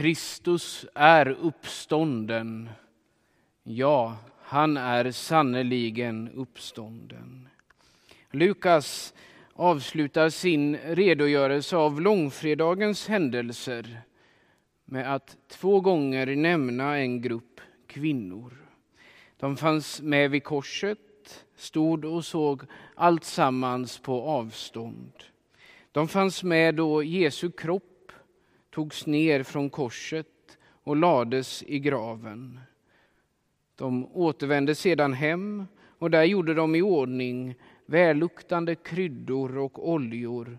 Kristus är uppstånden. Ja, han är sannerligen uppstånden. Lukas avslutar sin redogörelse av långfredagens händelser med att två gånger nämna en grupp kvinnor. De fanns med vid korset, stod och såg allt sammans på avstånd. De fanns med då Jesu kropp togs ner från korset och lades i graven. De återvände sedan hem och där gjorde de i ordning välluktande kryddor och oljor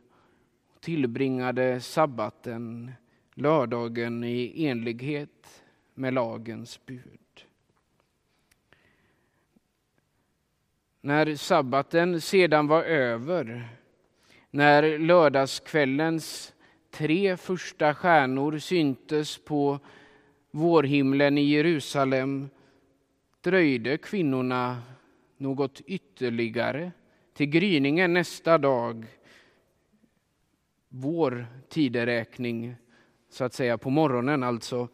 och tillbringade sabbaten, lördagen, i enlighet med lagens bud. När sabbaten sedan var över, när lördagskvällens tre första stjärnor syntes på vårhimlen i Jerusalem dröjde kvinnorna något ytterligare till gryningen nästa dag, vår tideräkning, så att säga på morgonen alltså,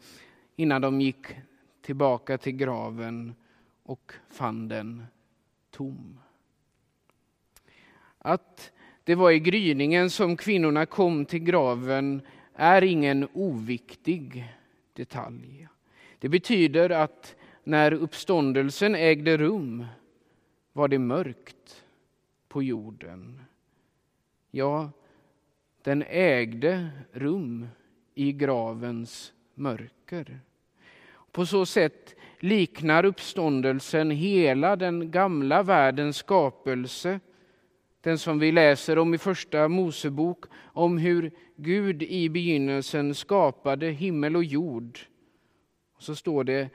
innan de gick tillbaka till graven och fann den tom. Att det var i gryningen som kvinnorna kom till graven är ingen oviktig detalj. Det betyder att när uppståndelsen ägde rum var det mörkt på jorden. Ja, den ägde rum i gravens mörker. På så sätt liknar uppståndelsen hela den gamla världens skapelse, den som vi läser om i Första Mosebok, om hur Gud i begynnelsen skapade himmel och jord. Och så står det,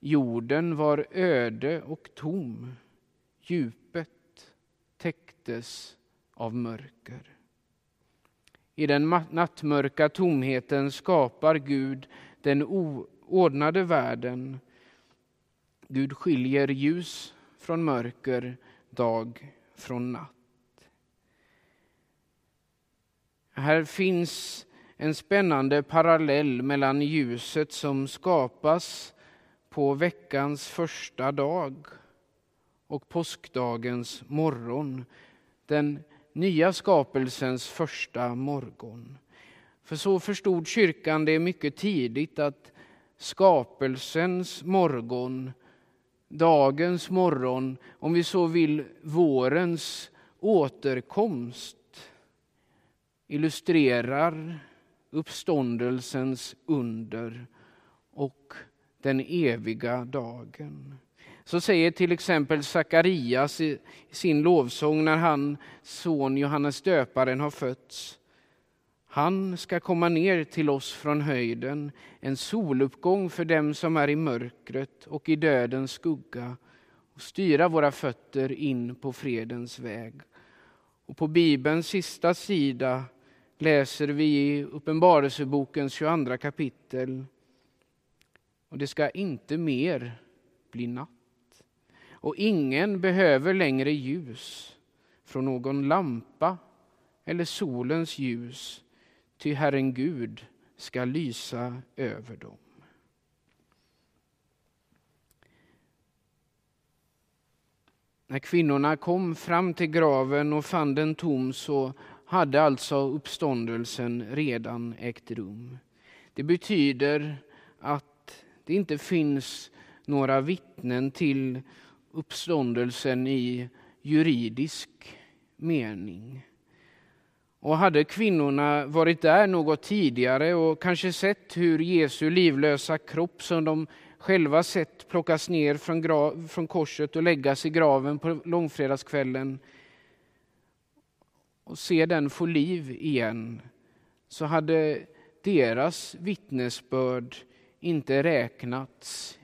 jorden var öde och tom, djupet täcktes av mörker. I den nattmörka tomheten skapar Gud den oordnade världen. Gud skiljer ljus från mörker, dag från natt. Här finns en spännande parallell mellan ljuset som skapas på veckans första dag och påskdagens morgon, den nya skapelsens första morgon. För så förstod kyrkan det mycket tidigt att skapelsens morgon, dagens morgon, om vi så vill vårens återkomst illustrerar uppståndelsens under och den eviga dagen. Så säger till exempel Sakarias i sin lovsång när hans son Johannes döparen har fötts. Han ska komma ner till oss från höjden, en soluppgång för dem som är i mörkret och i dödens skugga och styra våra fötter in på fredens väg. Och på Bibelns sista sida läser vi i Uppenbarelsebokens 22 kapitel. Och det ska inte mer bli natt och ingen behöver längre ljus från någon lampa eller solens ljus, ty Herren Gud ska lysa över dem. När kvinnorna kom fram till graven och fann den tom så hade alltså uppståndelsen redan ägt rum. Det betyder att det inte finns några vittnen till uppståndelsen i juridisk mening. Och hade kvinnorna varit där något tidigare och kanske sett hur Jesu livlösa kropp som de själva sett plockas ner från, grav, från korset och läggas i graven på långfredagskvällen och se den få liv igen så hade deras vittnesbörd inte räknats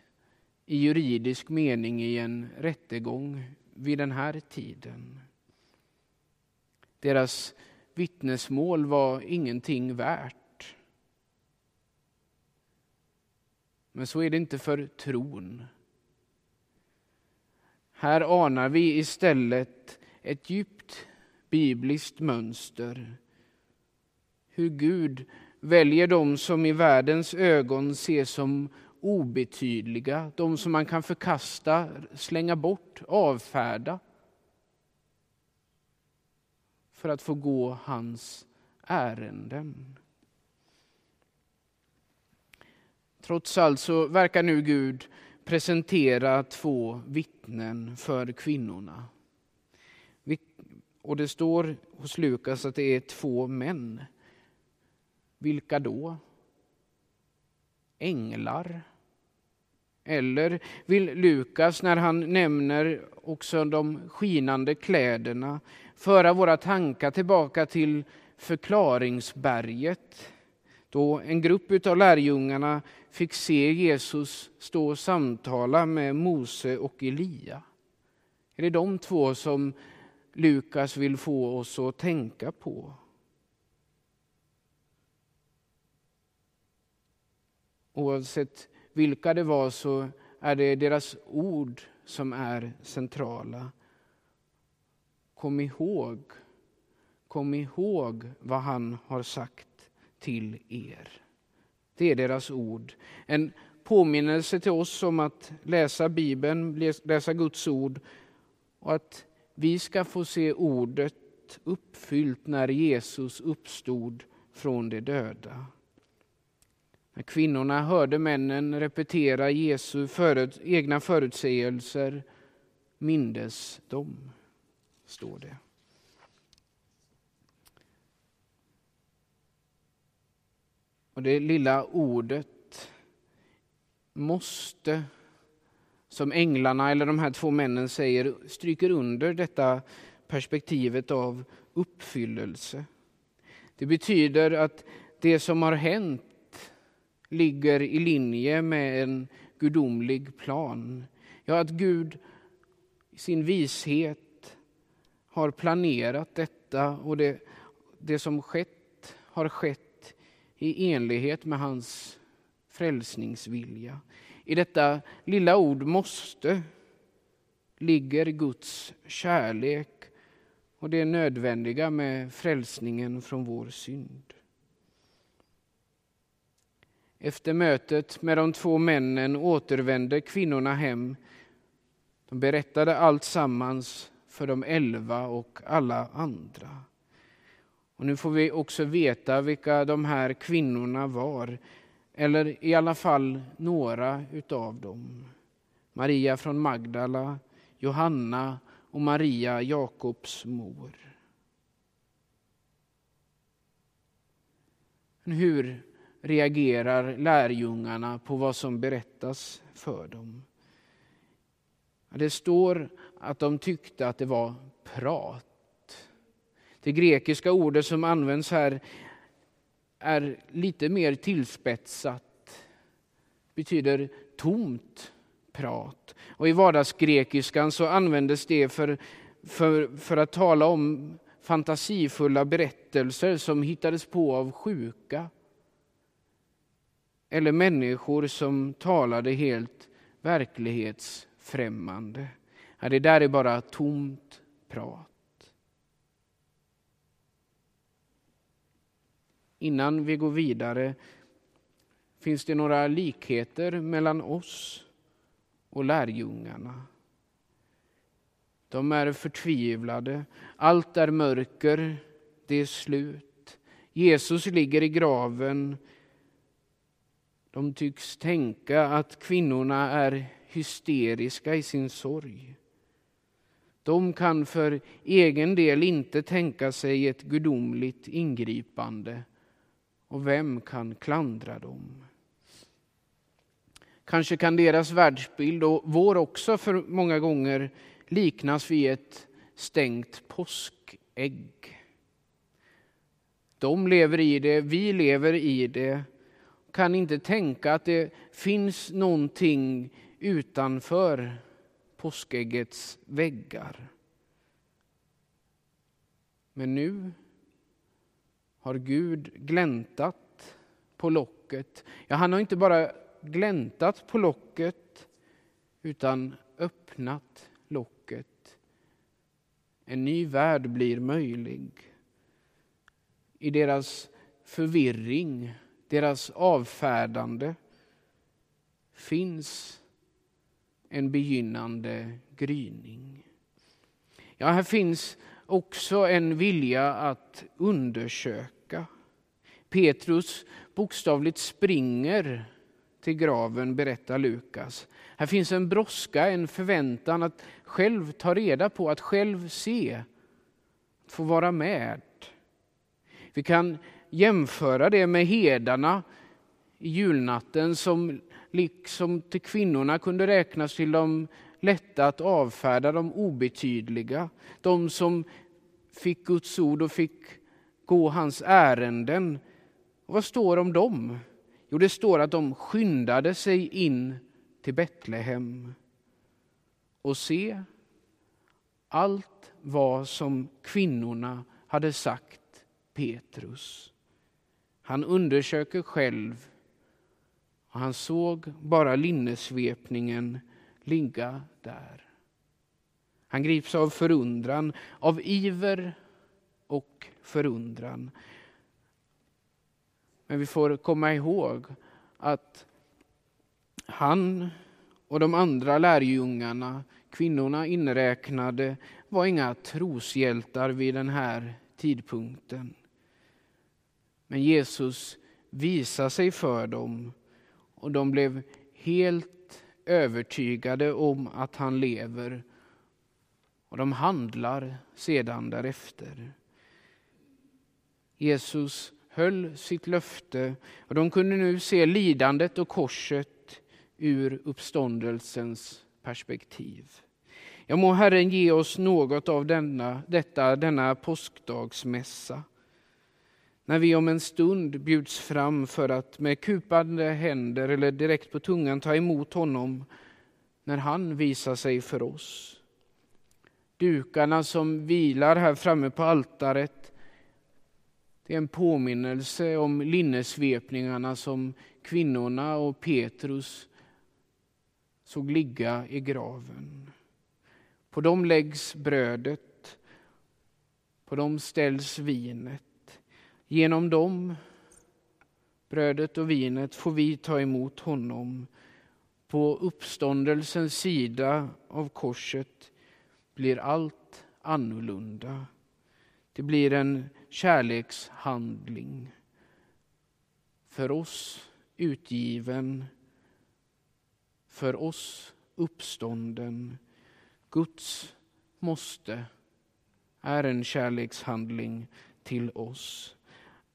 i juridisk mening i en rättegång vid den här tiden. Deras vittnesmål var ingenting värt. Men så är det inte för tron. Här anar vi istället ett djupt bibliskt mönster. Hur Gud väljer de som i världens ögon ses som obetydliga, de som man kan förkasta, slänga bort, avfärda. För att få gå hans ärenden. Trots allt så verkar nu Gud presentera två vittnen för kvinnorna. Och det står hos Lukas att det är två män. Vilka då? Änglar? Eller vill Lukas, när han nämner också de skinande kläderna, föra våra tankar tillbaka till förklaringsberget, då en grupp av lärjungarna fick se Jesus stå och samtala med Mose och Elia. Är det de två som Lukas vill få oss att tänka på? Oavsett vilka det var så är det deras ord som är centrala. Kom ihåg, kom ihåg vad han har sagt till er. Det är deras ord. En påminnelse till oss om att läsa Bibeln, läsa Guds ord och att vi ska få se ordet uppfyllt när Jesus uppstod från de döda. När kvinnorna hörde männen repetera Jesu förut, egna förutsägelser mindes de, står det. Och det lilla ordet måste, som änglarna eller de här två männen säger, stryker under detta perspektivet av uppfyllelse. Det betyder att det som har hänt ligger i linje med en gudomlig plan. Ja, att Gud i sin vishet har planerat detta och det, det som skett har skett i enlighet med hans frälsningsvilja. I detta lilla ord måste ligger Guds kärlek och det nödvändiga med frälsningen från vår synd. Efter mötet med de två männen återvände kvinnorna hem. De berättade allt sammans för de elva och alla andra. Och nu får vi också veta vilka de här kvinnorna var, eller i alla fall några utav dem. Maria från Magdala, Johanna och Maria, Jakobs mor. Hur reagerar lärjungarna på vad som berättas för dem. Det står att de tyckte att det var prat. Det grekiska ordet som används här är lite mer tillspetsat. betyder tomt prat. Och I vardagsgrekiskan så användes det för, för, för att tala om fantasifulla berättelser som hittades på av sjuka eller människor som talade helt främmande. Ja, det där är bara tomt prat. Innan vi går vidare, finns det några likheter mellan oss och lärjungarna? De är förtvivlade. Allt är mörker, det är slut. Jesus ligger i graven de tycks tänka att kvinnorna är hysteriska i sin sorg. De kan för egen del inte tänka sig ett gudomligt ingripande. Och vem kan klandra dem? Kanske kan deras världsbild, och vår också för många gånger, liknas vid ett stängt påskägg. De lever i det, vi lever i det kan inte tänka att det finns någonting utanför påskäggets väggar. Men nu har Gud gläntat på locket. Ja, han har inte bara gläntat på locket utan öppnat locket. En ny värld blir möjlig. I deras förvirring deras avfärdande finns en begynnande gryning. Ja, här finns också en vilja att undersöka. Petrus bokstavligt springer till graven, berättar Lukas. Här finns en brådska, en förväntan att själv ta reda på, att själv se, att få vara med. Vi kan jämföra det med hedarna i julnatten som liksom till kvinnorna kunde räknas till de lätta att avfärda, de obetydliga. De som fick Guds ord och fick gå hans ärenden. Och vad står om dem? Jo, det står att de skyndade sig in till Betlehem. Och se, allt var som kvinnorna hade sagt Petrus. Han undersöker själv och han såg bara linnesvepningen ligga där. Han grips av förundran, av iver och förundran. Men vi får komma ihåg att han och de andra lärjungarna, kvinnorna inräknade, var inga troshjältar vid den här tidpunkten. Men Jesus visar sig för dem och de blev helt övertygade om att han lever. Och de handlar sedan därefter. Jesus höll sitt löfte och de kunde nu se lidandet och korset ur uppståndelsens perspektiv. Ja, må Herren ge oss något av denna, detta, denna påskdagsmässa när vi om en stund bjuds fram för att med kupande händer eller direkt på tungan ta emot honom när han visar sig för oss. Dukarna som vilar här framme på altaret det är en påminnelse om linnesvepningarna som kvinnorna och Petrus såg ligga i graven. På dem läggs brödet, på dem ställs vinet. Genom dem, brödet och vinet, får vi ta emot honom. På uppståndelsens sida av korset blir allt annorlunda. Det blir en kärlekshandling. För oss utgiven, för oss uppstånden. Guds måste är en kärlekshandling till oss.